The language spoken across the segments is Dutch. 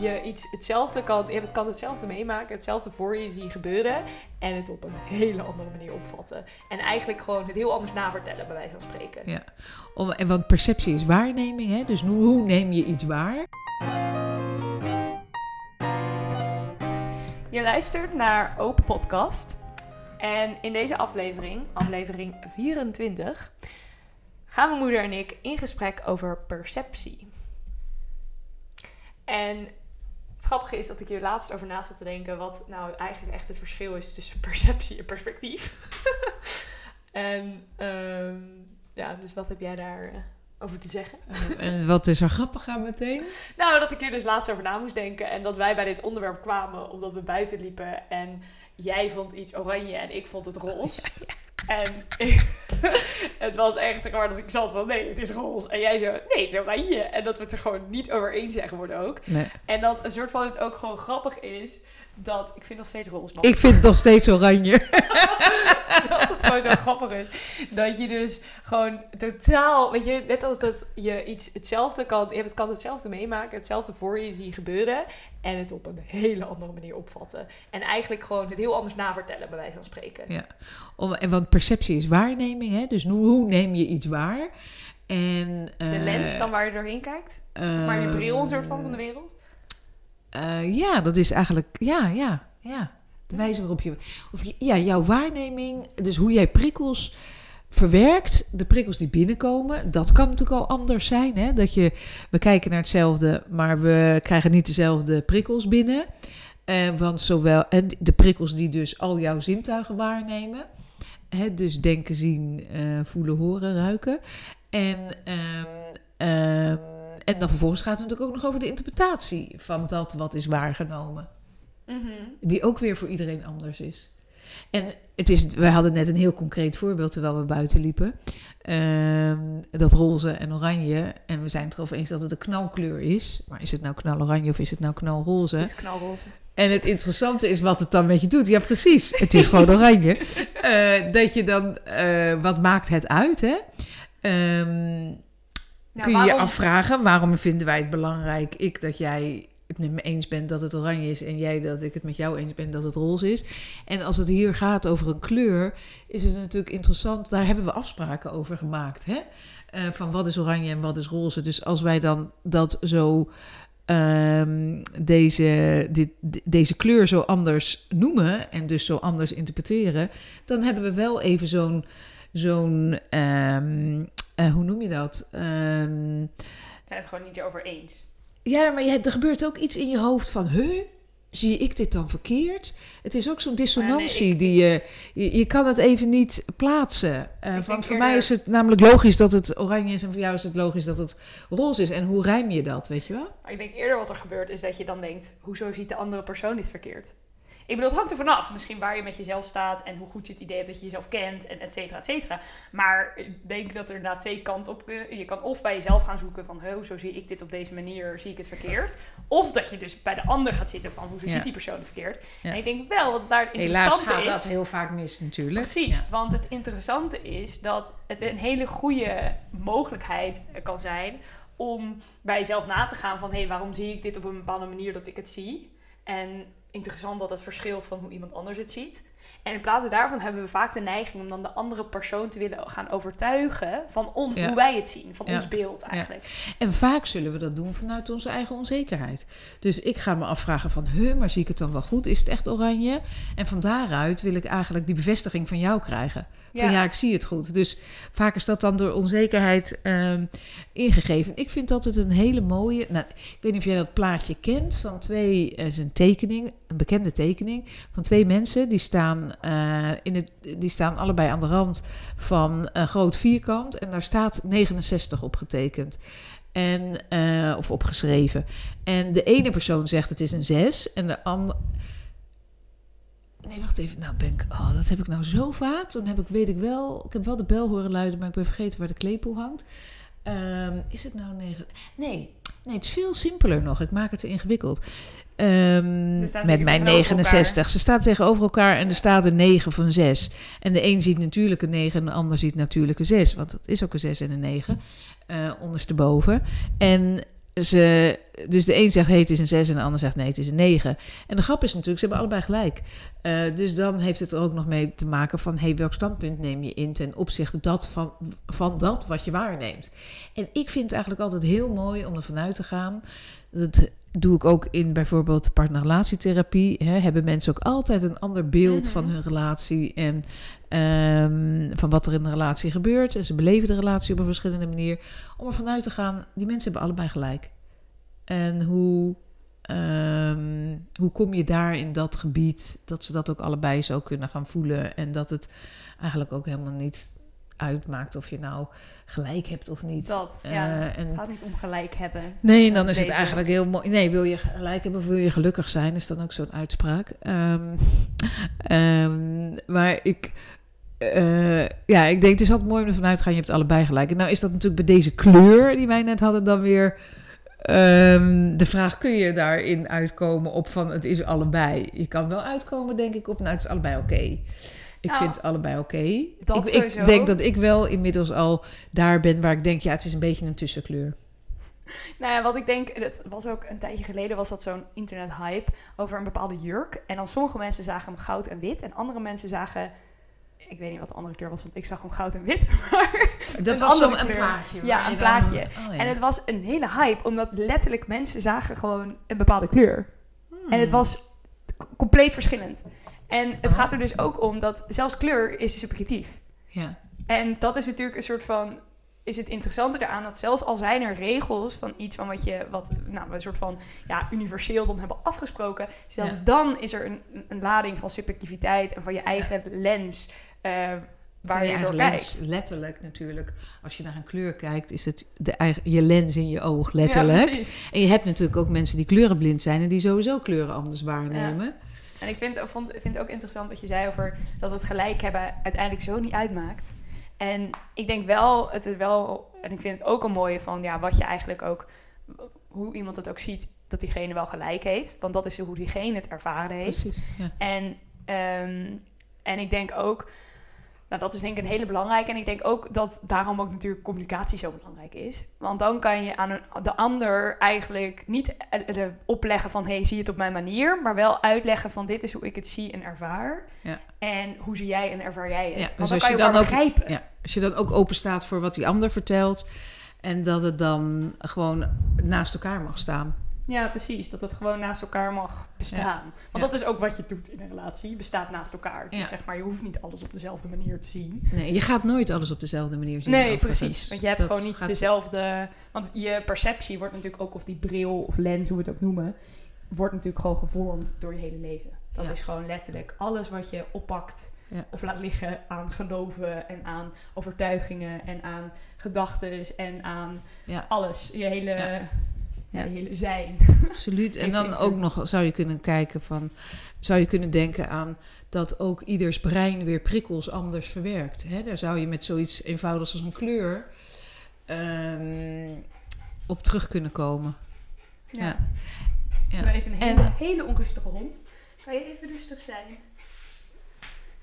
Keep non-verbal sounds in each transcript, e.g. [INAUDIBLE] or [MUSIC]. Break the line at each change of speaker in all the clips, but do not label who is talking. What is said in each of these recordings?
je iets hetzelfde kan, je kan hetzelfde meemaken, hetzelfde voor je zien gebeuren en het op een hele andere manier opvatten. En eigenlijk gewoon het heel anders navertellen, bij wijze van spreken.
Ja, Om, en want perceptie is waarneming, hè? dus hoe, hoe neem je iets waar?
Je luistert naar Open Podcast. En in deze aflevering, aflevering 24, gaan mijn moeder en ik in gesprek over perceptie. En grappige is dat ik hier laatst over na zat te denken wat nou eigenlijk echt het verschil is tussen [LAUGHS] perceptie en perspectief. [LAUGHS] en ehm, ja, dus wat heb jij daar eh, over te zeggen?
En wat is er grappig aan meteen? [LAUGHS]
Nou, dat ik hier dus laatst over na moest denken en dat wij bij dit onderwerp kwamen omdat we buiten liepen en jij vond iets oranje en ik vond het roze. En [LAUGHS] het was echt zeg maar dat ik zat van nee, het is roze. En jij zo, nee, het is oranje. En dat we het er gewoon niet over eens zijn geworden ook.
Nee.
En dat een soort van het ook gewoon grappig is dat ik vind nog steeds roze man.
Ik vind het nog steeds oranje. [LAUGHS]
dat het gewoon zo grappig is. Dat je dus gewoon totaal, weet je, net als dat je iets hetzelfde kan, je kan hetzelfde meemaken, hetzelfde voor je zien gebeuren en het op een hele andere manier opvatten. En eigenlijk gewoon het heel anders navertellen, bij wijze van spreken.
Ja, Om, en want perceptie is waarneming, hè? dus hoe, hoe neem je iets waar? En,
De
eh,
lens dan waar je doorheen kijkt, maar je bril een soort van
ehm,
van de wereld.
Eh, ja, dat is eigenlijk, ja, ja, ja. De wijze waarop je, of je, ja, jouw waarneming, dus hoe jij prikkels verwerkt, de prikkels die binnenkomen, dat kan natuurlijk al anders zijn. Hè? Dat je, we kijken naar hetzelfde, maar we krijgen niet dezelfde prikkels binnen. Eh, want zowel, en de prikkels die dus al jouw zintuigen waarnemen, hè, dus denken, zien, eh, voelen, horen, ruiken. En, ehm, ehm, en dan vervolgens gaat het natuurlijk ook nog over de interpretatie van dat wat is waargenomen.
Mhm.
Die ook weer voor iedereen anders is. En het is, we hadden net een heel concreet voorbeeld terwijl we buiten liepen. Ehm, dat roze en oranje. En we zijn het erover eens dat het een knalkleur is. Maar is het nou knaloranje of is het nou knalroze?
Het is knalroze.
En het interessante is wat het dan met je doet. Ja, precies. Het is gewoon oranje. [LAUGHS] Eh, dat je dan, eh, wat maakt het uit, hè? Ehm,
Ja,
kun je je
waarom-
afvragen, waarom vinden wij het belangrijk, ik, dat jij het met me eens bent dat het oranje is en jij dat ik het met jou eens ben dat het roze is. En als het hier gaat over een kleur, is het natuurlijk interessant, daar hebben we afspraken over gemaakt, hè? Eh, van wat is oranje en wat is roze. Dus als wij dan dat zo, ehm, deze, dit, de- deze kleur zo anders noemen en dus zo anders interpreteren, dan hebben we wel even zo'n, zo'n ehm, eh, hoe noem je dat? Ehm,
We zijn het gewoon niet erover eens.
ja, maar je, er gebeurt ook iets in je hoofd van, huh? Zie ik dit dan verkeerd? Het is ook zo'n dissonantie
ik-
die je, je... Je kan het even niet plaatsen.
Denk
want voor
eerder-
mij is het namelijk logisch dat het oranje is... en voor jou is het logisch dat het roze is. En hoe rijm je dat, weet je wel?
Maar ik denk eerder wat er gebeurt is dat je dan denkt, hoezo ziet de andere persoon dit verkeerd? Ik bedoel, het hangt er vanaf. Misschien waar je met jezelf staat en hoe goed je het idee hebt dat je jezelf kent en et cetera, et cetera. Maar ik denk dat er na twee kanten op kunnen. Je kan of bij jezelf gaan zoeken van, "Huh, hoezo zie ik dit op deze manier, zie ik het verkeerd? Of dat je dus bij de ander gaat zitten van, hoezo
Ja.
ziet die persoon het verkeerd?
Ja.
En ik denk wel dat daar het
Helaas
interessante
gaat
is...
dat heel vaak mis natuurlijk.
Precies,
Ja.
want het interessante is dat het een hele goede mogelijkheid kan zijn om bij jezelf na te gaan van hé, hey, waarom zie ik dit op een bepaalde manier dat ik het zie? En interessant dat het verschilt van hoe iemand anders het ziet. En in plaats daarvan hebben we vaak de neiging om dan de andere persoon te willen gaan overtuigen van on-
Ja.
hoe wij het zien, van
Ja.
ons beeld eigenlijk.
En vaak zullen we dat doen vanuit onze eigen onzekerheid. Dus ik ga me afvragen van, huh, maar zie ik het dan wel goed? Is het echt oranje? En van daaruit wil ik eigenlijk die bevestiging van jou krijgen. Van ja, ik zie het goed. Dus vaak is dat dan door onzekerheid ehm, ingegeven. Ik vind dat het een hele mooie... Nou, ik weet niet of jij dat plaatje kent van twee... Is een tekening, een bekende tekening... van twee mensen die staan, eh, in het, die staan allebei aan de rand van een groot vierkant... en daar staat 69 op getekend. En, eh, of opgeschreven. En de ene persoon zegt het is een 6 en de andere... Nee, wacht even. Nou, ben ik... Oh, dat heb ik nou zo vaak. Dan heb ik, weet ik wel... Ik heb wel de bel horen luiden, maar ik ben vergeten waar de klepel hangt. Ehm, is het nou 9? Nee. Nee, het is veel simpeler nog. Ik maak het te ingewikkeld.
Staan
met mijn
tegenover
69. Ze staan tegenover elkaar en er staat een 9 of een 6. En de een ziet natuurlijk een 9 en de ander ziet natuurlijk een 6. Want het is ook een 6 en een 9. eh ondersteboven. En ze, dus de een zegt hey, het is een 6 en de ander zegt nee, het is een 9. En de grap is natuurlijk, ze hebben allebei gelijk. Uh, dus dan heeft het er ook nog mee te maken van hey, welk standpunt neem je in ten opzichte dat van, van dat wat je waarneemt. En ik vind het eigenlijk altijd heel mooi om ervan uit te gaan. Dat doe ik ook in bijvoorbeeld partnerrelatietherapie. Hè, hebben mensen ook altijd een ander beeld
Mhm.
van hun relatie en ehm, van wat er in de relatie gebeurt. En ze beleven de relatie op een verschillende manier. Om ervan uit te gaan, die mensen hebben allebei gelijk. En hoe, ehm, hoe kom je daar in dat gebied dat ze dat ook allebei zo kunnen gaan voelen en dat het eigenlijk ook helemaal niet uitmaakt of je nou gelijk hebt of niet.
Dat,
Eh,
ja.
en-
Het gaat niet om gelijk hebben.
Nee, dan is het eigenlijk heel mooi. Nee, wil je gelijk hebben of wil je gelukkig zijn, is dan ook zo'n uitspraak. Ehm, [LAUGHS] ehm, maar ik, eh, ja, ik denk het is altijd mooi om ervan uit te gaan, je hebt allebei gelijk. En nou is dat natuurlijk bij deze kleur die wij net hadden dan weer ehm, de vraag, kun je daarin uitkomen op van het is allebei? Je kan wel uitkomen, denk ik, op nou het is allebei oké. Ik
Nou,
vind het allebei oké.
dat
Ik, ik denk dat ik wel inmiddels al daar ben waar ik denk, ja, het is een beetje een tussenkleur. [LAUGHS]
Nou ja, wat ik denk, het was ook een tijdje geleden, was dat zo'n internet hype over een bepaalde jurk. En dan sommige mensen zagen hem goud en wit. En andere mensen zagen, ik weet niet wat de andere kleur was, want ik zag hem goud en wit. [LAUGHS] Maar,
Dat was zo'n een plaatje.
Ja, een
dan-
plaatje.
Oh, ja.
En het was een hele hype, omdat letterlijk mensen zagen gewoon een bepaalde kleur.
Hmm.
En het was compleet verschillend. En het
Oh.
gaat er dus ook om dat zelfs kleur is subjectief.
Ja,
En dat is natuurlijk een soort van. Is het interessante eraan dat zelfs al zijn er regels van iets van wat je, wat nou, een soort van ja, universeel dan hebben afgesproken, zelfs
Ja.
dan is er een, een lading van subjectiviteit en van je eigen lens eh, waar
Van
je,
je
door
lens,
kijkt.
letterlijk natuurlijk. Als je naar een kleur kijkt, is het de eigen, je lens in je oog, letterlijk.
Ja,
en je hebt natuurlijk ook mensen die kleurenblind zijn en die sowieso kleuren anders waarnemen.
En ik vind, vond, vind het ook interessant wat je zei over dat het gelijk hebben uiteindelijk zo niet uitmaakt. En ik denk wel, het is wel, en ik vind het ook een mooie van ja, wat je eigenlijk ook, hoe iemand het ook ziet, dat diegene wel gelijk heeft. Want dat is hoe diegene het ervaren heeft.
Precies. Ja.
En, ehm, en ik denk ook, nou dat is denk ik een hele belangrijke. En ik denk ook dat daarom ook natuurlijk communicatie zo belangrijk is. Want dan kan je aan een, de ander eigenlijk niet eh, eh, opleggen van... hey, zie het op mijn manier. Maar wel uitleggen van dit is hoe ik het zie en ervaar.
Ja.
En hoe zie jij en ervaar jij het.
Ja, dus
Want dan
als
kan
je dan ook-
begrijpen.
Ja, als je dan ook open staat voor wat die ander vertelt en dat het dan gewoon naast elkaar mag staan.
Ja, precies. Dat het gewoon naast elkaar mag bestaan. Want dat is ook wat je doet in een relatie. Je bestaat naast elkaar. Dus zeg maar, je hoeft niet alles op dezelfde manier te zien.
Nee, je gaat nooit alles op dezelfde manier zien.
Nee, precies. Want je hebt
Dat
gewoon niet
gaat-
dezelfde... Want je perceptie wordt natuurlijk ook, of die bril of lens, hoe we het ook noemen... wordt natuurlijk gewoon gevormd door je hele leven. Dat is gewoon letterlijk alles wat je oppakt
Ja.
of laat liggen aan geloven... en aan overtuigingen en aan gedachten en aan
Ja.
alles. Je hele,
Ja.
Ja. Je hele zijn.
Absoluut. En [LAUGHS] dan ook nog zou je kunnen kijken van, zou je kunnen denken aan dat ook ieders brein weer prikkels anders verwerkt. Hè? Daar zou je met zoiets eenvoudigs als een kleur ehm, op terug kunnen komen. Ja.
Ja. Ben even een
En-
hele, hele onrustige hond. Kan je even rustig zijn?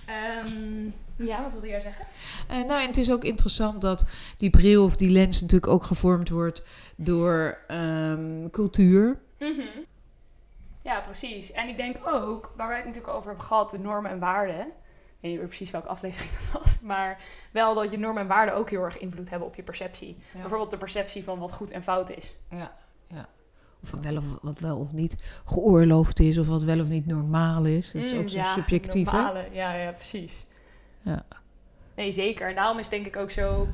Ehm, ja, wat wilde jij zeggen?
Eh, nou, en het is ook interessant dat die bril of die lens natuurlijk ook gevormd wordt door ehm, cultuur.
Mhm. Ja, precies. En ik denk ook, waar wij het natuurlijk over hebben gehad, de normen en waarden. Ik weet niet meer precies welke aflevering dat was. Maar wel dat je normen en waarden ook heel erg invloed hebben op je perceptie.
Ja.
Bijvoorbeeld de perceptie van wat goed en fout is.
Ja, ja. Of wat wel of, wat wel of niet geoorloofd is, of wat wel of niet normaal is. Dat is
Mm,
ook zo
ja,
subjectief. hè?
normale. Ja, ja, precies.
Ja.
Nee, zeker. En daarom is het denk ik ook zo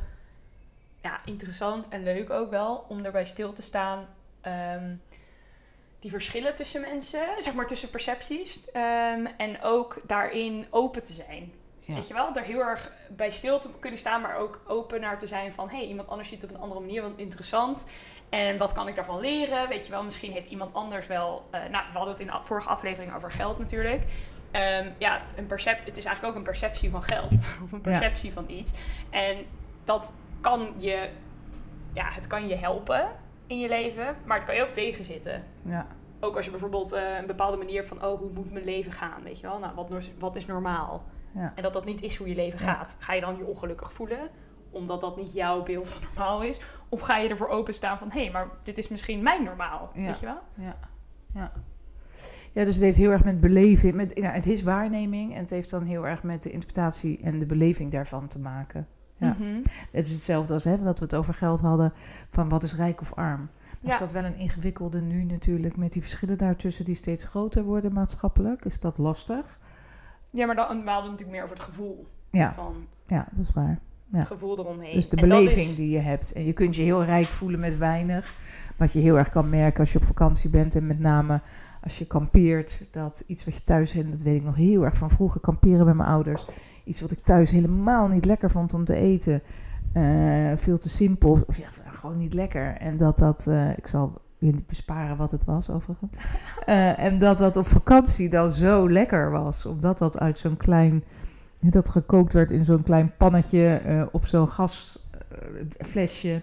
ja, interessant en leuk ook wel om erbij stil te staan. ehm, die verschillen tussen mensen, zeg maar tussen percepties. ehm, en ook daarin open te zijn.
Ja.
Weet je wel, er heel erg bij stil te kunnen staan, maar ook open naar te zijn van... hé, hey, iemand anders ziet het op een andere manier, wat interessant. En wat kan ik daarvan leren? Weet je wel, misschien heeft iemand anders wel... eh, nou, we hadden het in de vorige aflevering over geld natuurlijk. Ehm, ja, een percep het is eigenlijk ook een perceptie van geld. [LAUGHS] Of een
Ja.
perceptie van iets. En dat kan je... Ja, het kan je helpen in je leven, maar het kan je ook tegenzitten.
Ja.
Ook als je bijvoorbeeld eh, een bepaalde manier van... oh, hoe moet mijn leven gaan? Weet je wel, nou, wat, wat is normaal?
Ja.
En dat dat niet is hoe je leven gaat. Ga je dan je ongelukkig voelen? omdat dat niet jouw beeld van normaal is? Of ga je ervoor openstaan van, hé, hey, maar dit is misschien mijn normaal,
Ja.
weet je wel?
Ja, ja. Ja, dus het heeft heel erg met beleving, met, ja, het is waarneming en het heeft dan heel erg met de interpretatie en de beleving daarvan te maken. Ja.
Mhm.
Het is hetzelfde als hè, dat we het over geld hadden, van wat is rijk of arm.
Ja.
Is dat wel een ingewikkelde nu natuurlijk, met die verschillen daartussen die steeds groter worden maatschappelijk? Is dat lastig?
Ja, maar dan, we hadden natuurlijk meer over het gevoel.
Ja,
Van
ja dat is waar. Ja.
het gevoel eromheen.
Dus de
En
beleving
is-
die je hebt. En je kunt je heel rijk voelen met weinig. Wat je heel erg kan merken als je op vakantie bent. En met name als je kampeert. Dat iets wat je thuis hebt, dat weet ik nog heel erg van vroeger kamperen met mijn ouders. Iets wat ik thuis helemaal niet lekker vond om te eten. Eh, veel te simpel. Of ja, gewoon niet lekker. En dat dat, eh, ik zal je niet besparen wat het was overigens. [LAUGHS] Eh, en dat wat op vakantie dan zo lekker was. Omdat dat uit zo'n klein, dat gekookt werd in zo'n klein pannetje eh, op zo'n gasflesje.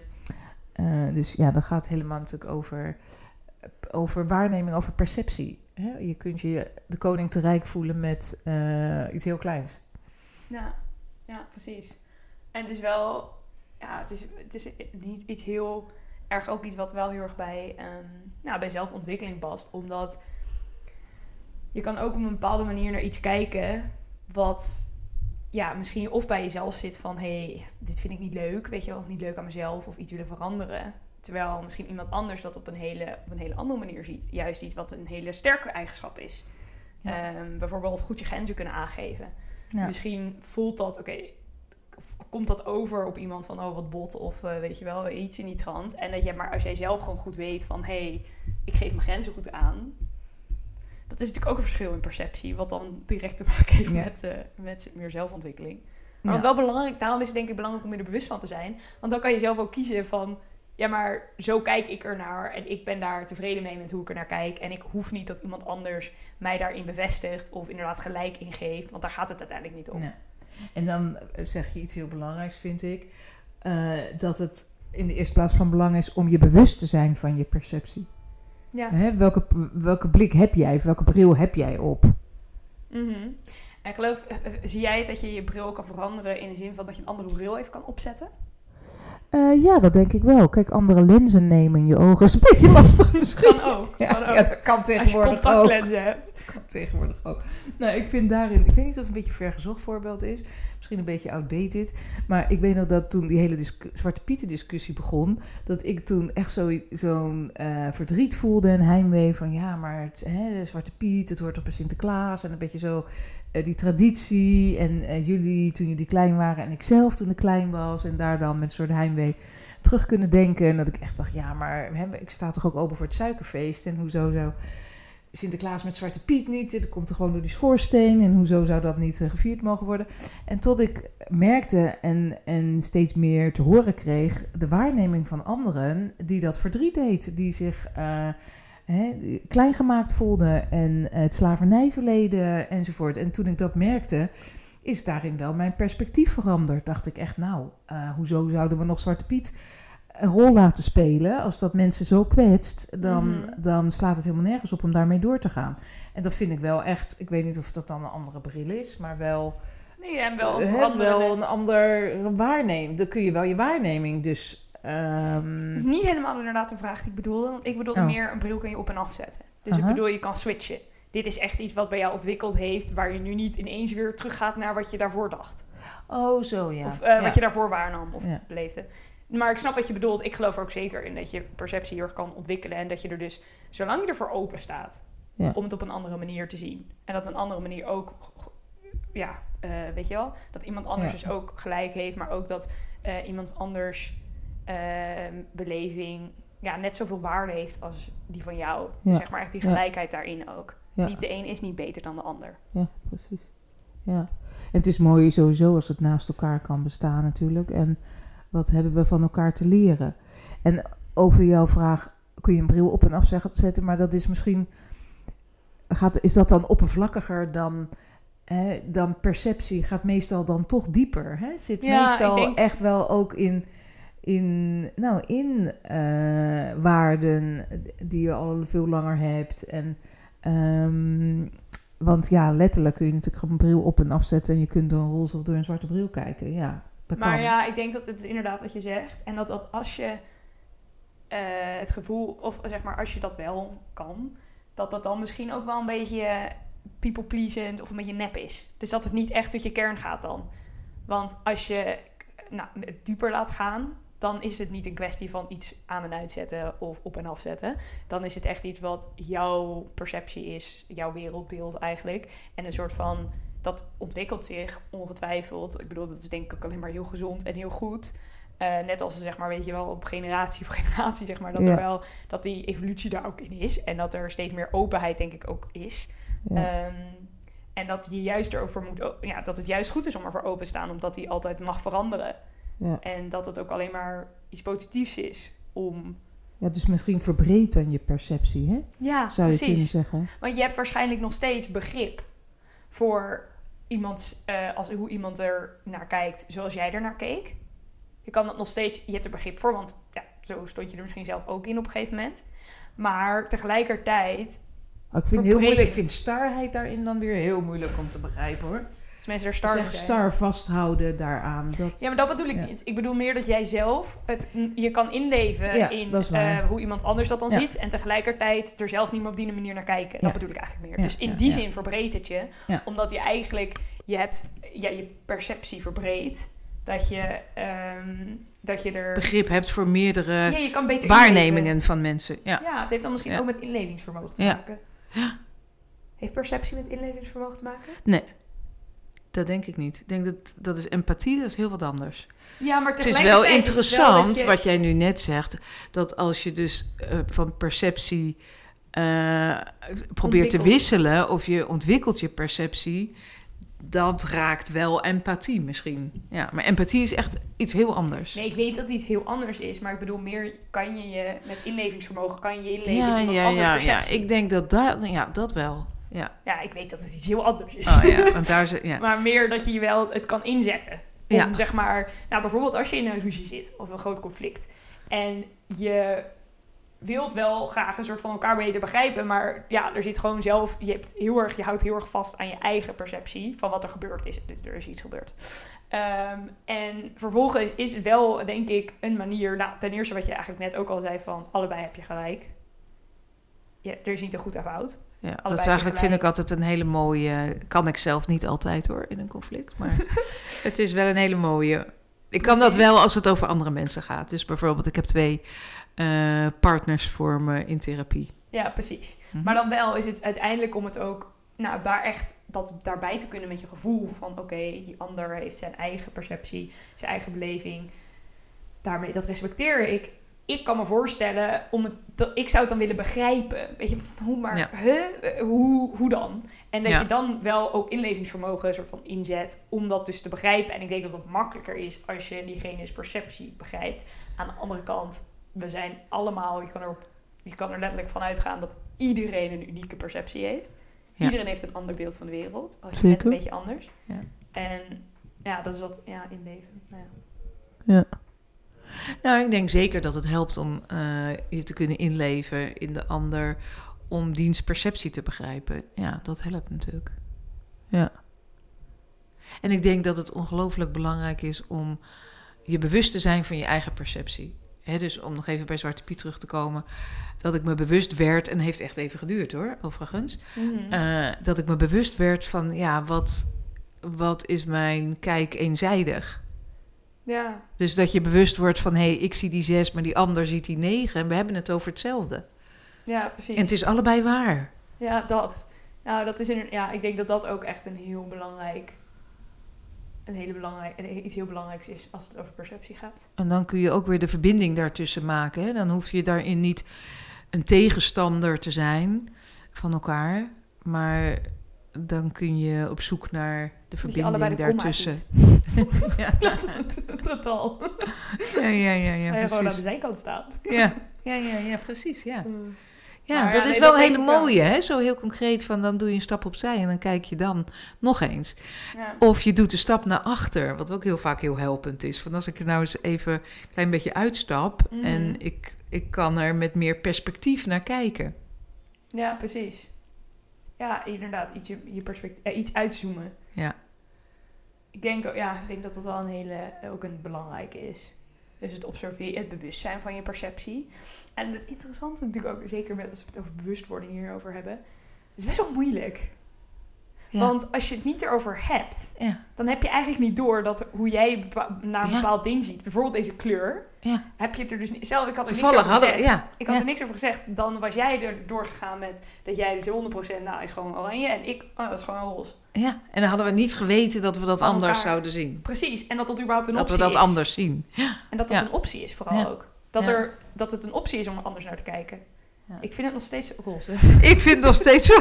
Eh, dus ja, dan gaat helemaal natuurlijk over, over waarneming, over perceptie. Hè? Je kunt je de koning te rijk voelen met iets heel kleins.
Ja, ja, precies. En het is wel, ja, het is, het is niet iets heel erg, ook iets wat wel heel erg bij, ehm, nou, bij zelfontwikkeling past. Omdat je kan ook op een bepaalde manier naar iets kijken wat, ja, misschien of bij jezelf zit van, hé, hey, dit vind ik niet leuk, weet je wel, of niet leuk aan mezelf, of iets willen veranderen. Terwijl misschien iemand anders dat op een hele, op een hele andere manier ziet. Juist iets wat een hele sterke eigenschap is.
Ja.
Ehm, bijvoorbeeld goed je grenzen kunnen aangeven.
Ja.
Misschien voelt dat, oké, komt dat over op iemand van, oh wat bot of eh, weet je wel, iets in die trant. En dat je, maar als jij zelf gewoon goed weet van, hé, hey, ik geef mijn grenzen goed aan. Dat is natuurlijk ook een verschil in perceptie, wat dan direct te maken heeft
Ja.
met, eh, met meer zelfontwikkeling. Maar
Ja.
wat wel belangrijk, daarom is het denk ik belangrijk om je er bewust van te zijn. Want dan kan je zelf ook kiezen van, ja maar zo kijk ik ernaar en ik ben daar tevreden mee met hoe ik er naar kijk. En ik hoef niet dat iemand anders mij daarin bevestigt of inderdaad gelijk in geeft, want daar gaat het uiteindelijk niet om.
En dan zeg je iets heel belangrijks, vind ik. eh, dat het in de eerste plaats van belang is om je bewust te zijn van je perceptie.
Ja.
Hè? Welke, welke blik heb jij? Of welke bril heb jij op?
Mhm. En geloof, eh, eh, zie jij het dat je je bril kan veranderen in de zin van dat je een andere bril even kan opzetten?
Eh, ja, dat denk ik wel. Kijk, andere lenzen nemen in je ogen [LAUGHS] is een beetje lastig misschien.
Kan ook.
Ja,
kan ook.
ja, dat kan
Als je
tegenwoordig ook.
contactlenzen hebt.
kan tegenwoordig ook. Nou, ik vind daarin, ik weet niet of het een beetje een vergezocht voorbeeld is. Misschien een beetje outdated. Maar ik weet nog dat toen die hele Zwarte Pieten discussie begon, dat ik toen echt zo- zo'n eh, verdriet voelde en heimwee van ja, maar het, hè, de Zwarte Piet, het hoort toch bij Sinterklaas en een beetje zo die traditie en eh, jullie toen jullie klein waren en ik zelf toen ik klein was en daar dan met een soort heimwee terug kunnen denken en dat ik echt dacht ja, maar hè, ik sta toch ook open voor het suikerfeest en hoezo zo Sinterklaas met Zwarte Piet niet. Dat komt er gewoon door die schoorsteen. En hoezo zou dat niet eh, gevierd mogen worden? En tot ik merkte en, en steeds meer te horen kreeg... de waarneming van anderen die dat verdriet deed. Die zich eh, hè, klein gemaakt voelden. En het slavernijverleden enzovoort. En toen ik dat merkte... is daarin wel mijn perspectief veranderd. Dacht ik echt, nou, eh, hoezo zouden we nog Zwarte Piet een rol laten spelen, als dat mensen zo kwetst, dan,
Mhm.
dan slaat het helemaal nergens op om daarmee door te gaan. En dat vind ik wel echt, ik weet niet of dat dan een andere bril is, maar wel,
Nee, en wel
eh, wel een ander waarneming. Dan kun je wel je waarneming dus...
Het is niet helemaal inderdaad de vraag die ik bedoelde. Want ik bedoelde
Oh.
meer een bril kun je op en afzetten. Dus ik bedoel, je kan switchen. Dit is echt iets wat bij jou ontwikkeld heeft, waar je nu niet ineens weer teruggaat naar wat je daarvoor dacht.
oh, zo ja.
Of eh,
Ja.
wat je daarvoor waarnam of
Ja.
beleefde. Maar ik snap wat je bedoelt. Ik geloof er ook zeker in dat je perceptie heel erg kan ontwikkelen. En dat je er dus, zolang je ervoor open staat,
Ja.
om het op een andere manier te zien. En dat een andere manier ook, ja, eh, weet je wel, dat iemand anders dus ook gelijk heeft, maar ook dat eh, iemand anders beleving ja, net zoveel waarde heeft als die van jou.
Ja.
Zeg maar echt die
Ja.
gelijkheid daarin ook.
Ja.
Niet de een is niet beter dan de ander.
Ja, precies. Ja. En het is mooi sowieso als het naast elkaar kan bestaan natuurlijk. En wat hebben we van elkaar te leren? En over jouw vraag, kun je een bril op en af zetten, maar dat is misschien... Gaat, is dat dan oppervlakkiger dan, hè, dan perceptie? Gaat meestal dan toch dieper? Hè? Zit meestal
denk-
echt wel ook in, in, nou, in eh, waarden die je al veel langer hebt. En Ehm, want ja, letterlijk kun je natuurlijk een bril op en afzetten en je kunt door een roze of door een zwarte bril kijken. Ja, Dat
Maar
kan.
ja, ik denk dat het inderdaad wat je zegt. En dat, dat als je eh, het gevoel, of zeg maar als je dat wel kan, dat dat dan misschien ook wel een beetje people pleasant of een beetje nep is. Dus dat het niet echt tot je kern gaat dan. Want als je nou, het dieper laat gaan, dan is het niet een kwestie van iets aan en uitzetten of op en afzetten. Dan is het echt iets wat jouw perceptie is, jouw wereldbeeld eigenlijk. En een soort van, dat ontwikkelt zich ongetwijfeld. Ik bedoel, dat is denk ik ook alleen maar heel gezond en heel goed. Eh, net als zeg maar, weet je wel, op generatie op [LAUGHS] generatie, zeg maar, dat
Ja.
er wel dat die evolutie daar ook in is. En dat er steeds meer openheid, denk ik, ook is.
Ja.
Ehm, en dat je juist erover moet, ja, dat het juist goed is om ervoor open te staan, omdat die altijd mag veranderen.
Ja.
En dat het ook alleen maar iets positiefs is om.
ja, dus misschien verbreedt dan je perceptie, hè?
Ja,
Zou je kunnen
precies.
zeggen.
Want je hebt waarschijnlijk nog steeds begrip voor iemands, eh, als, hoe iemand er naar kijkt zoals jij er naar keek. Je kan dat nog steeds, je hebt er begrip voor, want ja, zo stond je er misschien zelf ook in op een gegeven moment. Maar tegelijkertijd,
ik vind het heel
Verbreed
moeilijk. Ik vind starheid daarin dan weer heel moeilijk om te begrijpen, hoor.
Mensen er
Star, zeg, star vasthouden daaraan. Dat...
Ja, maar dat bedoel ik
Ja.
niet. Ik bedoel meer dat jij zelf het, je kan inleven
Ja,
in eh, hoe iemand anders dat dan
Ja.
ziet. En tegelijkertijd er zelf niet meer op die manier naar kijken.
Ja.
Dat bedoel ik eigenlijk meer.
Ja,
Dus in
ja,
die
ja.
zin verbreedt het je.
Ja.
Omdat je eigenlijk, je hebt ja, je perceptie verbreedt. Dat je, ehm, dat je er...
begrip hebt voor meerdere
ja, je kan beter
waarnemingen
inleven.
van mensen. Ja.
Ja, het heeft dan misschien
Ja.
ook met inlevingsvermogen te
Ja.
maken. Heeft perceptie met inlevingsvermogen te maken?
Nee, dat denk ik niet. Ik denk dat dat is empathie, dat is heel wat anders.
Ja, maar
Het is wel
is
interessant
je-
wat jij nu net zegt, dat als je dus eh, van perceptie eh, probeert te wisselen of je ontwikkelt je perceptie, dat raakt wel empathie misschien. Ja, maar empathie is echt iets heel anders.
Nee, ik weet dat iets heel anders is, maar ik bedoel meer kan je je met inlevingsvermogen kan je je inleven
ja,
in
ja,
anders
ja, ja.
perceptie.
Ik denk dat daar, ja, dat wel. Ja,
Ja, ik weet dat het iets heel anders is.
oh, ja want daar [LAUGHS] ja.
maar meer dat je wel het kan inzetten. Om
Ja.
zeg maar, nou bijvoorbeeld als je in een ruzie zit of een groot conflict en je wilt wel graag een soort van elkaar beter begrijpen, maar ja, er zit gewoon zelf, je, hebt heel erg, je houdt heel erg vast aan je eigen perceptie van wat er gebeurd is. Dus Er is iets gebeurd. Ehm, en vervolgens is het wel, denk ik, een manier, nou ten eerste wat je eigenlijk net ook al zei van allebei heb je gelijk. Ja, er is niet een goed of fout.
Ja, dat is eigenlijk vind ik altijd een hele mooie. Kan ik zelf niet altijd hoor in een conflict, maar [LAUGHS] het is wel een hele mooie. Ik kan dat wel als het over andere mensen gaat. Dus bijvoorbeeld, ik heb twee eh, partners voor me in therapie.
Ja, precies.
Mhm.
Maar dan wel is het uiteindelijk om het ook, nou, daar echt dat daarbij te kunnen met je gevoel van, oké, die ander heeft zijn eigen perceptie, zijn eigen beleving. Daarmee, dat respecteer ik. Ik kan me voorstellen, om het, dat, ik zou het dan willen begrijpen. Weet je, hoe maar,
Ja.
huh? Hoe, hoe dan? En dat
Ja.
je dan wel ook inlevingsvermogen soort van inzet om dat dus te begrijpen. En ik denk dat het makkelijker is als je diegene's perceptie begrijpt. Aan de andere kant, we zijn allemaal, je kan er, je kan er letterlijk van uitgaan dat iedereen een unieke perceptie heeft.
Ja.
Iedereen heeft een ander beeld van de wereld. Als je net
Zeker.
een beetje anders.
Ja.
En ja, dat is wat, ja, inleven. Nou ja.
Ja. Nou, ik denk zeker dat het helpt om eh, je te kunnen inleven in de ander, om diens perceptie te begrijpen. Ja, dat helpt natuurlijk. Ja. En ik denk dat het ongelooflijk belangrijk is om je bewust te zijn van je eigen perceptie. Dus om nog even bij Zwarte Piet terug te komen, dat ik me bewust werd, en heeft echt even geduurd hoor, overigens,
Mhm.
eh, dat ik me bewust werd van, ja, wat, wat is mijn kijk eenzijdig?
Ja.
Dus dat je bewust wordt van, hé, hey, ik zie die zes, maar die ander ziet die negen. En we hebben het over hetzelfde.
ja, precies.
En het is allebei waar.
Ja, dat. Nou, dat is een, ja, ik denk dat dat ook echt een heel belangrijk, een hele belangrijk, iets heel belangrijks is als het over perceptie gaat.
En dan kun je ook weer de verbinding daartussen maken. Hè? Dan hoef je daarin niet een tegenstander te zijn van elkaar. Maar dan kun je op zoek naar de verbinding
de komma
daartussen. [LAUGHS] ja.
getal.
ja, ja, ja, ja, [LAUGHS]
gewoon aan de zijkant staan.
Ja, ja, ja, ja, precies, ja.
Mm.
Ja,
Maar
dat
ja,
is
nee,
wel een hele mooie, hè? Zo heel concreet van dan doe je een stap opzij en dan kijk je dan nog eens.
Ja.
Of je doet de stap naar achter, wat ook heel vaak heel helpend is. Van als ik er nou eens even een klein beetje uitstap
Mhm.
en ik, ik kan er met meer perspectief naar kijken.
ja, precies. Ja, inderdaad. Iets, je, je perspect- eh, iets uitzoomen.
Ja.
ik denk, ook- ja, ik denk dat dat wel een hele, ook een belangrijke is. Dus het observeren, het bewustzijn van je perceptie. En het interessante natuurlijk ook, zeker met, als we het over bewustwording hierover hebben, het is best wel moeilijk.
Ja.
Want als je het niet erover hebt,
Ja,
dan heb je eigenlijk niet door dat hoe jij naar een bepaald ding ziet. Bijvoorbeeld deze kleur. Heb je het er dus niet... Zelf, ik had er niks over
hadden-
gezegd.
ja,
Ik had er niks over gezegd. Dan was jij er doorgegaan met dat jij dus 100% nou is gewoon oranje. En ik, oh, dat is gewoon roze.
ja. En dan hadden we niet geweten dat we dat
Van
anders
elkaar.
zouden zien.
Precies. En dat dat überhaupt een
Dat we
optie
dat
is.
anders zien.
En dat dat een optie is vooral ook. Dat, er, dat het een optie is om er anders naar te kijken. Ik vind het nog steeds roze.
Ik vind het nog steeds [LAUGHS] zo.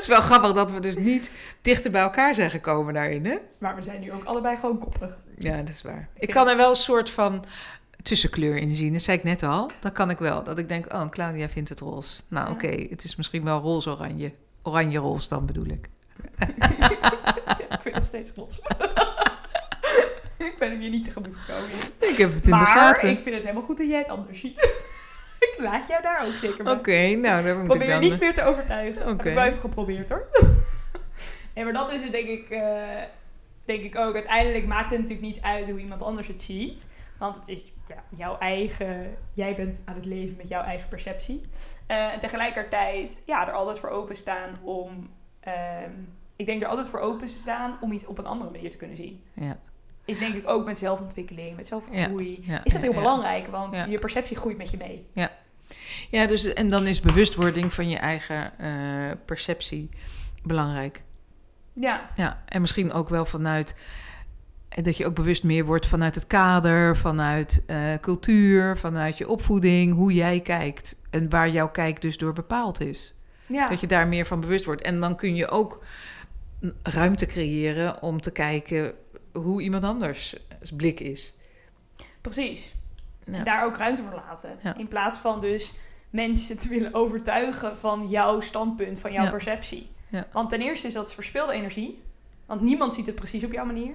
Het is wel grappig dat we dus niet dichter bij elkaar zijn gekomen daarin, hè?
Maar we zijn nu ook allebei gewoon koppig.
Ja, dat is waar. Ik kan er wel een soort van tussenkleur in zien. Dat zei ik net al. Dat kan ik wel. Dat ik denk, oh, Claudia vindt het roze. Nou,
Ja.
oké. Het is misschien wel roze-oranje. Oranje-roze dan bedoel ik. [LAUGHS]
ik vind het steeds roze. [LAUGHS] ik ben hem hier niet tegemoet gekomen.
Ik heb het in de
maar
gaten.
ik vind het helemaal goed dat jij het anders ziet. [LAUGHS] ik laat jou daar ook zeker bij.
Oké, nou, daar moet ik
Probeer je
dan...
niet meer te overtuigen. Heb
Oké.
ik wel even geprobeerd hoor. [LAUGHS] nee, maar dat is het denk ik, eh, denk ik ook. Uiteindelijk maakt het natuurlijk niet uit hoe iemand anders het ziet. Want het is ja, jouw eigen... Jij bent aan het leven met jouw eigen perceptie. Eh, en tegelijkertijd ja, er altijd voor openstaan om... ehm, ik denk er altijd voor open te staan om iets op een andere manier te kunnen zien.
Ja,
Is denk ik ook met zelfontwikkeling, met zelfgroei.
ja,
is dat
ja,
heel
ja.
belangrijk, want
Ja.
je perceptie groeit met je mee.
Ja, dus en dan is bewustwording van je eigen eh, perceptie belangrijk.
Ja,
Ja, en misschien ook wel vanuit en dat je ook bewust meer wordt vanuit het kader, vanuit eh, cultuur, vanuit je opvoeding, hoe jij kijkt en waar jouw kijk dus door bepaald is.
ja.
Dat je daar meer van bewust wordt. En dan kun je ook ruimte creëren om te kijken hoe iemand anders blik is.
precies.
Ja.
Daar ook ruimte voor laten.
Ja.
In plaats van dus mensen te willen overtuigen van jouw standpunt, van jouw
Ja.
perceptie. Want ten eerste is dat verspilde energie. Want niemand ziet het precies op jouw manier.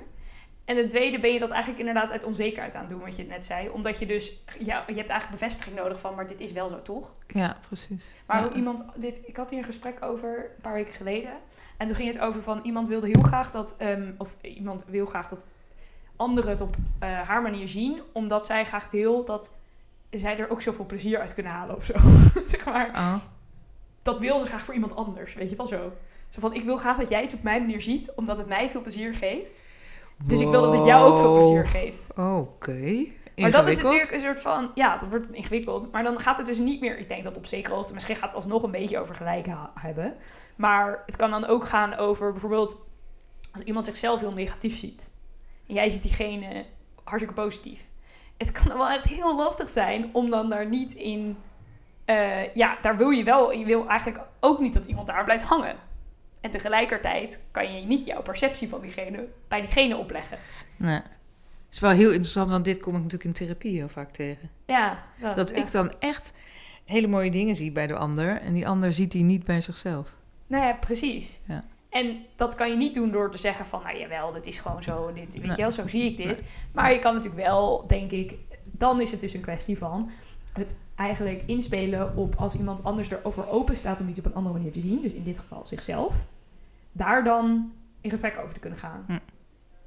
En ten tweede ben je dat eigenlijk inderdaad uit onzekerheid aan het doen, wat je net zei. Omdat je dus, ja, je hebt eigenlijk bevestiging nodig van, maar dit is wel zo toch?
Ja, precies.
Maar
Ja.
hoe iemand, dit, ik had hier een gesprek over een paar weken geleden. En toen ging het over van iemand wilde heel graag dat, ehm, of iemand wil graag dat anderen het op eh, haar manier zien, omdat zij graag wil dat zij er ook zoveel plezier uit kunnen halen of zo. [LAUGHS] zeg maar.
Oh,
Dat wil ze graag voor iemand anders, weet je wel zo. Zo van, ik wil graag dat jij het op mijn manier ziet, omdat het mij veel plezier geeft. Dus ik wil dat het jou ook veel plezier geeft.
Oké.
Maar dat is natuurlijk een soort van, ja, dat wordt ingewikkeld. Maar dan gaat het dus niet meer, ik denk dat op zekere hoogte, misschien gaat het alsnog een beetje over gelijk hebben. Maar het kan dan ook gaan over bijvoorbeeld, als iemand zichzelf heel negatief ziet. En jij ziet diegene hartstikke positief. Het kan dan wel echt heel lastig zijn om dan daar niet in, eh, ja, daar wil je wel, je wil eigenlijk ook niet dat iemand daar blijft hangen. En tegelijkertijd kan je niet jouw perceptie van diegene bij diegene opleggen.
Nee. is wel heel interessant, want dit kom ik natuurlijk in therapie heel vaak tegen.
Ja,
Dat
ja.
ik dan echt hele mooie dingen zie bij de ander en die ander ziet die niet bij zichzelf.
Nou ja, precies.
Ja.
En dat kan je niet doen door te zeggen van, nou jawel, dit is gewoon zo, dit, weet
Nee.
je wel, zo zie ik dit. Maar je kan natuurlijk wel, denk ik, dan is het dus een kwestie van het eigenlijk inspelen op als iemand anders erover open staat om iets op een andere manier te zien, dus in dit geval zichzelf, daar dan in gesprek over te kunnen gaan.
Hm.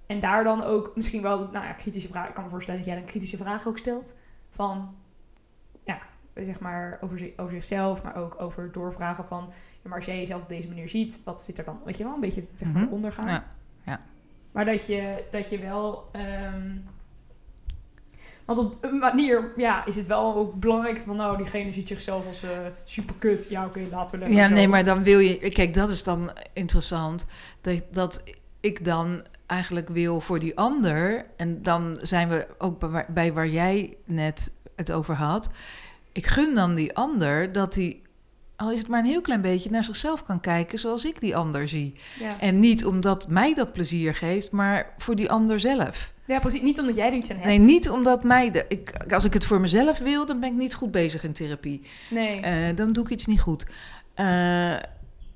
En daar dan ook misschien wel, nou ja, kritische vragen, ik kan me voorstellen dat jij dan kritische vragen ook stelt van, ja, zeg maar over, zi- over zichzelf, maar ook over doorvragen van, ja, maar als jij jezelf op deze manier ziet, wat zit er dan, weet je wel, een beetje zeg maar
Mhm.
ondergaan.
Ja, ja.
Maar dat je, dat je wel, ehm, want op een manier, ja, is het wel ook belangrijk van, nou, diegene ziet zichzelf als eh super kut. Ja, oké, laten we lekker
Ja,
zo.
nee, maar dan wil je... Kijk, dat is dan interessant. Dat, dat ik dan eigenlijk wil voor die ander... En dan zijn we ook bij waar, bij waar jij net het over had. Ik gun dan die ander dat hij... Al is het maar een heel klein beetje naar zichzelf kan kijken zoals ik die ander zie.
Ja.
En niet omdat mij dat plezier geeft, maar voor die ander zelf.
Ja, precies. Niet omdat jij er iets aan hebt.
Nee, niet omdat mij... De, ik, als ik het voor mezelf wil, dan ben ik niet goed bezig in therapie.
Nee.
Eh, dan doe ik iets niet goed. Eh, maar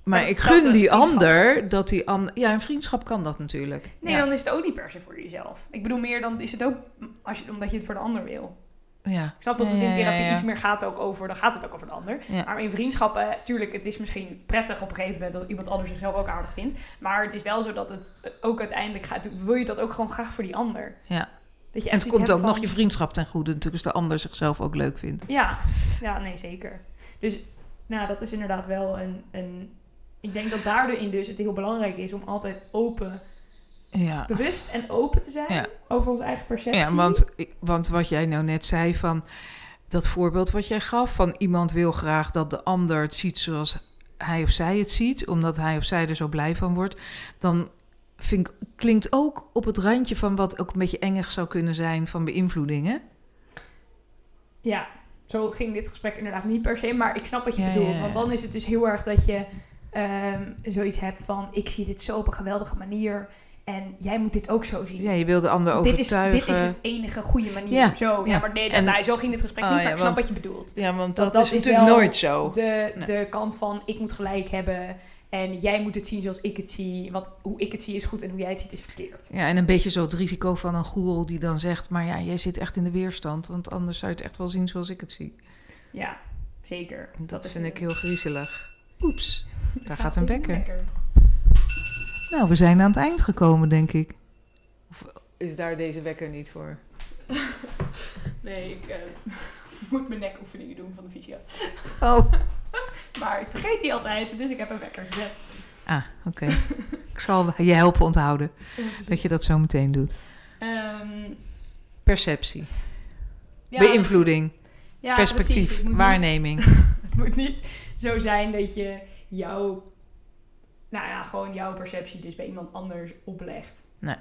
Maar
ik gun die ander dat die ander. Ja, een vriendschap kan dat natuurlijk.
nee,
ja.
dan is het ook niet per se voor jezelf. Ik bedoel meer, dan is het ook als je, omdat je het voor de ander wil.
Ja.
Ik snap dat het in therapie iets meer gaat ook over, dan gaat het ook over de ander. Maar in vriendschappen, tuurlijk, het is misschien prettig op een gegeven moment dat iemand anders zichzelf ook aardig vindt. Maar het is wel zo dat het ook uiteindelijk gaat, wil je dat ook gewoon graag voor die ander.
Ja.
Dat je
En het komt ook nog je vriendschap ten goede natuurlijk, als de ander zichzelf ook leuk vindt.
Ja, ja, nee, zeker. Dus nou, dat is inderdaad wel een, een... Ik denk dat daarin dus het heel belangrijk is om altijd open,
Ja.
bewust en open te zijn
Ja.
over onze eigen perceptie.
Ja, want, want wat jij nou net zei van dat voorbeeld wat jij gaf van iemand wil graag dat de ander het ziet zoals hij of zij het ziet, omdat hij of zij er zo blij van wordt, dan vind ik, klinkt ook op het randje van wat ook een beetje engig zou kunnen zijn van beïnvloedingen.
Ja, zo ging dit gesprek inderdaad niet per se, maar ik snap wat je
Ja,
bedoelt.
ja.
Want dan is het dus heel erg dat je ehm, zoiets hebt van... ik zie dit zo op een geweldige manier en jij moet dit ook zo zien.
Ja, je wil de ander
dit, is,
overtuigen.
dit is het enige goede manier.
Ja,
Zo, ja,
ja.
maar nee,
En-
zo ging dit gesprek
Oh,
niet,
ja,
maar ik snap
want-
wat je bedoelt.
Ja, want
Dat-
dat,
dat
is, natuurlijk nooit zo.
De,
Nee.
de kant van ik moet gelijk hebben en jij moet het zien zoals ik het zie. Want hoe ik het zie is goed en hoe jij het ziet is verkeerd.
Ja, en een beetje zo het risico van een goeroe die dan zegt... maar ja, jij zit echt in de weerstand, want anders zou je het echt wel zien zoals ik het zie.
Ja, zeker.
Dat, vind ik heel griezelig. Oeps, daar gaat
Ja,
een wekker. Nou, we zijn aan het eind gekomen, denk ik. Of is daar deze wekker niet voor? [LAUGHS]
Nee, ik eh, [LAUGHS] moet mijn nekoefeningen doen van de fysio.
Oh. [LAUGHS]
Maar ik vergeet die altijd, dus ik heb een wekker gezet.
Ah, oké. ik zal je helpen onthouden dat je dat zo meteen doet.
Ehm,
Perceptie,
ja,
beïnvloeding,
ja,
perspectief,
precies.
Waarneming.
Niet, het moet niet zo zijn dat je jouw, nou ja, gewoon jouw perceptie dus bij iemand anders oplegt.
Nee.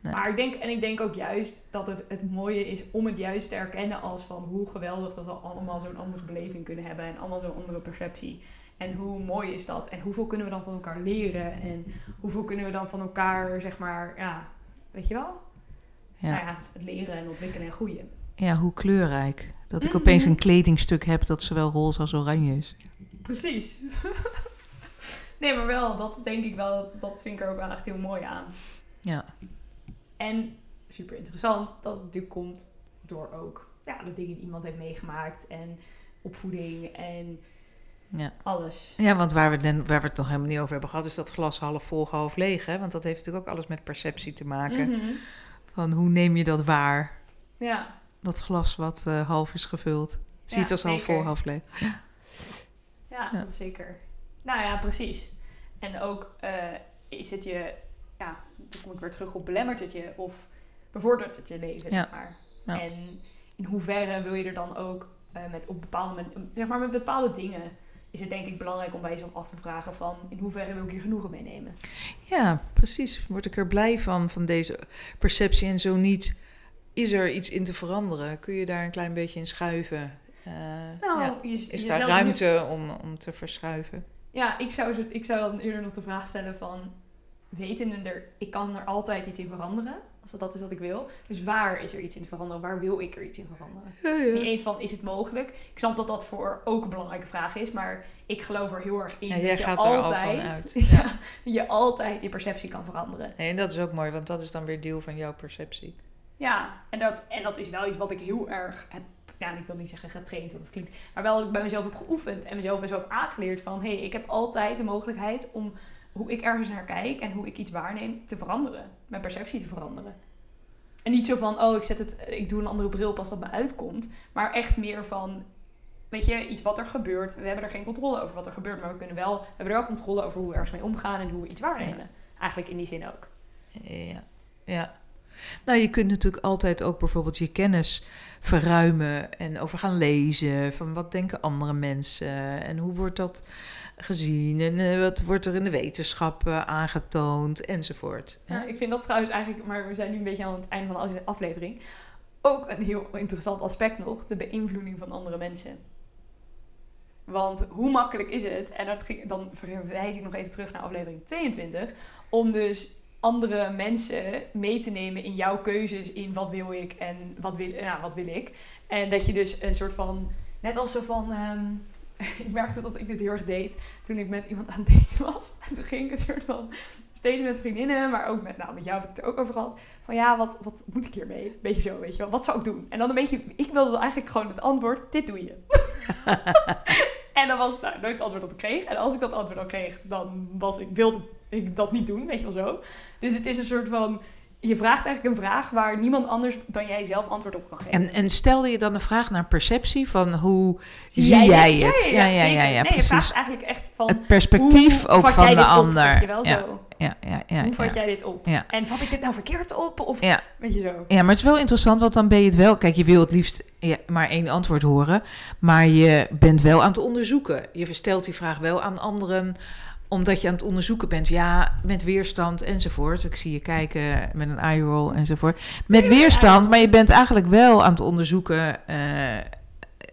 Nee.
Maar ik denk, en ik denk ook juist dat het het mooie is om het juist te erkennen als van hoe geweldig dat we allemaal zo'n andere beleving kunnen hebben en allemaal zo'n andere perceptie. En hoe mooi is dat? En hoeveel kunnen we dan van elkaar leren? En hoeveel kunnen we dan van elkaar, zeg maar, ja, weet je wel?
Ja.
Nou ja, het leren en ontwikkelen en groeien.
ja, hoe kleurrijk. Dat ik
Mhm.
opeens een kledingstuk heb dat zowel roze als oranje is.
Precies. [LAUGHS] nee, maar wel, dat denk ik wel, dat, dat vind ik er ook wel echt heel mooi aan.
Ja,
En super interessant dat het natuurlijk komt door ook ja, de dingen die iemand heeft meegemaakt en opvoeding en
ja.
alles.
ja want waar we, het net- waar we het nog helemaal niet over hebben gehad... is dat glas half vol, half leeg. Hè? Want dat heeft natuurlijk ook alles met perceptie te maken.
Mhm.
Van hoe neem je dat waar?
Ja,
Dat glas wat eh, half is gevuld. Zie
Ja,
als half vol, half leeg.
ja,
Ja.
dat is zeker. Nou ja, precies. En ook eh, is het je, ja, dan kom ik weer terug op, belemmert het je of bevordert het je leven,
Ja.
zeg maar.
Ja.
En in hoeverre wil je er dan ook eh, met op bepaalde, zeg maar met bepaalde dingen is het denk ik belangrijk om bij jezelf af te vragen van in hoeverre wil ik hier genoegen meenemen.
Ja, precies. Word ik er blij van, van deze perceptie. En zo niet, is er iets in te veranderen? Kun je daar een klein beetje in schuiven? Eh,
Nou,
ja.
je,
Is daar ruimte om, om te verschuiven?
Ja, ik zou, zo- ik zou dan eerder nog de vraag stellen van wetende er, ik kan er altijd iets in veranderen. Als dat is wat ik wil. Dus waar is er iets in te veranderen? Waar wil ik er iets in veranderen? Niet eens van, is het mogelijk? Ik snap dat dat voor ook een belangrijke vraag is. Maar ik geloof er heel erg in
Ja,
dat je
er
altijd, [LAUGHS] ja, je altijd je perceptie kan veranderen.
Nee, en dat is ook mooi, want dat is dan weer deel van jouw perceptie.
Ja, en dat, en dat is wel iets wat ik heel erg heb, ja, ik wil niet zeggen getraind, dat het klinkt, maar wel dat ik bij mezelf heb geoefend en mezelf best wel heb aangeleerd van, hé, hey, ik heb altijd de mogelijkheid om hoe ik ergens naar kijk en hoe ik iets waarneem te veranderen, mijn perceptie te veranderen. En niet zo van, oh, ik zet het, ik doe een andere bril pas dat me uitkomt, maar echt meer van, weet je, iets wat er gebeurt. We hebben er geen controle over wat er gebeurt, maar we kunnen wel, we hebben er wel controle over hoe we ergens mee omgaan en hoe we iets waarnemen. Eigenlijk in die zin ook.
Ja, ja. Nou, je kunt natuurlijk altijd ook bijvoorbeeld je kennis verruimen en over gaan lezen. Van wat denken andere mensen en hoe wordt dat gezien en eh, wat wordt er in de wetenschap eh, aangetoond enzovoort.
Ja, ik vind dat trouwens eigenlijk, maar we zijn nu een beetje aan het einde van de aflevering. Ook een heel interessant aspect nog, de beïnvloeding van andere mensen. Want hoe makkelijk is het, en dat dan verwijs ik nog even terug naar aflevering 22, om dus andere mensen mee te nemen in jouw keuzes in wat wil ik en wat wil, nou, wat wil ik. En dat je dus een soort van, net als zo van, ehm, [LAUGHS] ik merkte dat ik dit heel erg deed toen ik met iemand aan het daten was. En toen ging ik een soort van steeds met vriendinnen, maar ook met, nou, met jou heb ik het ook over gehad. Van ja, wat, wat moet ik hiermee? Beetje zo, weet je wel. Wat zou ik doen? En dan een beetje, ik wilde eigenlijk gewoon het antwoord, dit doe je. [LAUGHS] en dan was het nou, nooit het antwoord dat ik kreeg. En als ik dat antwoord al kreeg, dan was ik, wilde ik dat niet doen, weet je wel zo. Dus het is een soort van, je vraagt eigenlijk een vraag waar niemand anders dan jij zelf antwoord op kan geven.
En, en stelde je dan een vraag naar perceptie van hoe zie, jij, het?
Ja, ja, ja.
ja, ja,
nee, je
precies.
vraagt eigenlijk echt van...
Het perspectief ook van de
dit op,
ander.
weet je wel,
ja,
zo.
Ja, ja, ja,
hoe vat jij dit op? En vat ik dit nou verkeerd op? Of
Ja.
weet je zo?
Ja, maar het is wel interessant, want dan ben je het wel... Kijk, je wil het liefst maar één antwoord horen. Maar je bent wel aan het onderzoeken. Je stelt die vraag wel aan anderen omdat je aan het onderzoeken bent. Ja, met weerstand enzovoort. Ik zie je kijken met een eye roll enzovoort. Met weerstand, maar je bent eigenlijk wel aan het onderzoeken... eh,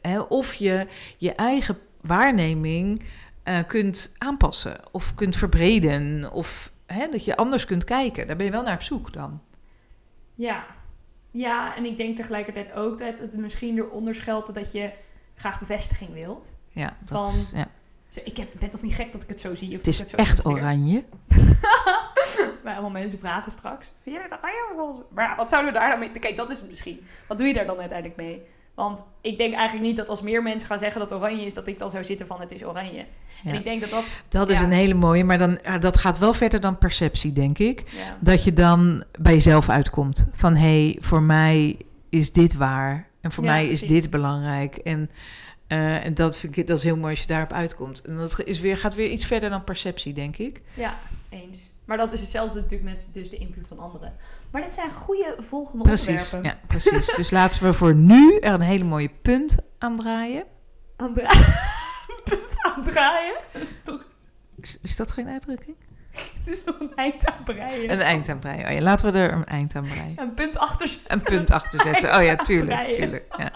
hè, of je je eigen waarneming eh, kunt aanpassen. Of kunt verbreden. Of hè, dat je anders kunt kijken. Daar ben je wel naar op zoek dan.
Ja. Ja, en ik denk tegelijkertijd ook dat het misschien eronder schuilt dat je graag bevestiging wilt.
Ja, dat,
Van-
is- ja.
Zo, ik heb, ben toch niet gek dat ik het zo zie? Of
Het is
het zo
echt oranje. [LAUGHS]
Maar allemaal mensen vragen straks. Zie je dit oranje? Maar wat zouden we daar dan mee... Kijk, dat is het misschien. Wat doe je daar dan uiteindelijk mee? Want ik denk eigenlijk niet dat als meer mensen gaan zeggen dat oranje is... dat ik dan zou zitten van het is oranje. En ik denk dat dat...
Dat is een hele mooie, maar dan, dat gaat wel verder dan perceptie, denk ik.
Ja,
Dat je dan bij jezelf uitkomt. Van hé, hey, voor mij is dit waar. En voor mij is dit belangrijk. En, eh, en dat vind ik dat is heel mooi als je daarop uitkomt. En dat is weer, gaat weer iets verder dan perceptie, denk ik.
ja, eens. Maar dat is hetzelfde natuurlijk met dus de invloed van anderen. Maar dit zijn goede volgende
Precies.
onderwerpen.
Ja, precies. dus laten we voor nu er een hele mooie punt aan draaien.
Aan draaien. [LAUGHS] Punt aan draaien. Dat is toch,
Is, is dat geen uitdrukking? [LAUGHS]
het is toch een eind aan breien.
Een eind aan breien. Oh ja, laten we er een eind aan breien.
Een punt achter zetten.
Een punt achter zetten. Oh ja, tuurlijk. tuurlijk ja.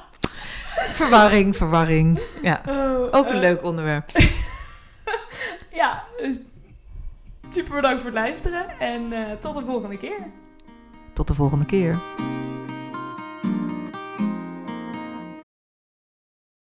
Verwarring, verwarring. Ja,
Oh,
ook een
eh,
leuk onderwerp. [LAUGHS]
Ja, dus super bedankt voor het luisteren. En eh, tot de volgende keer.
Tot de volgende keer.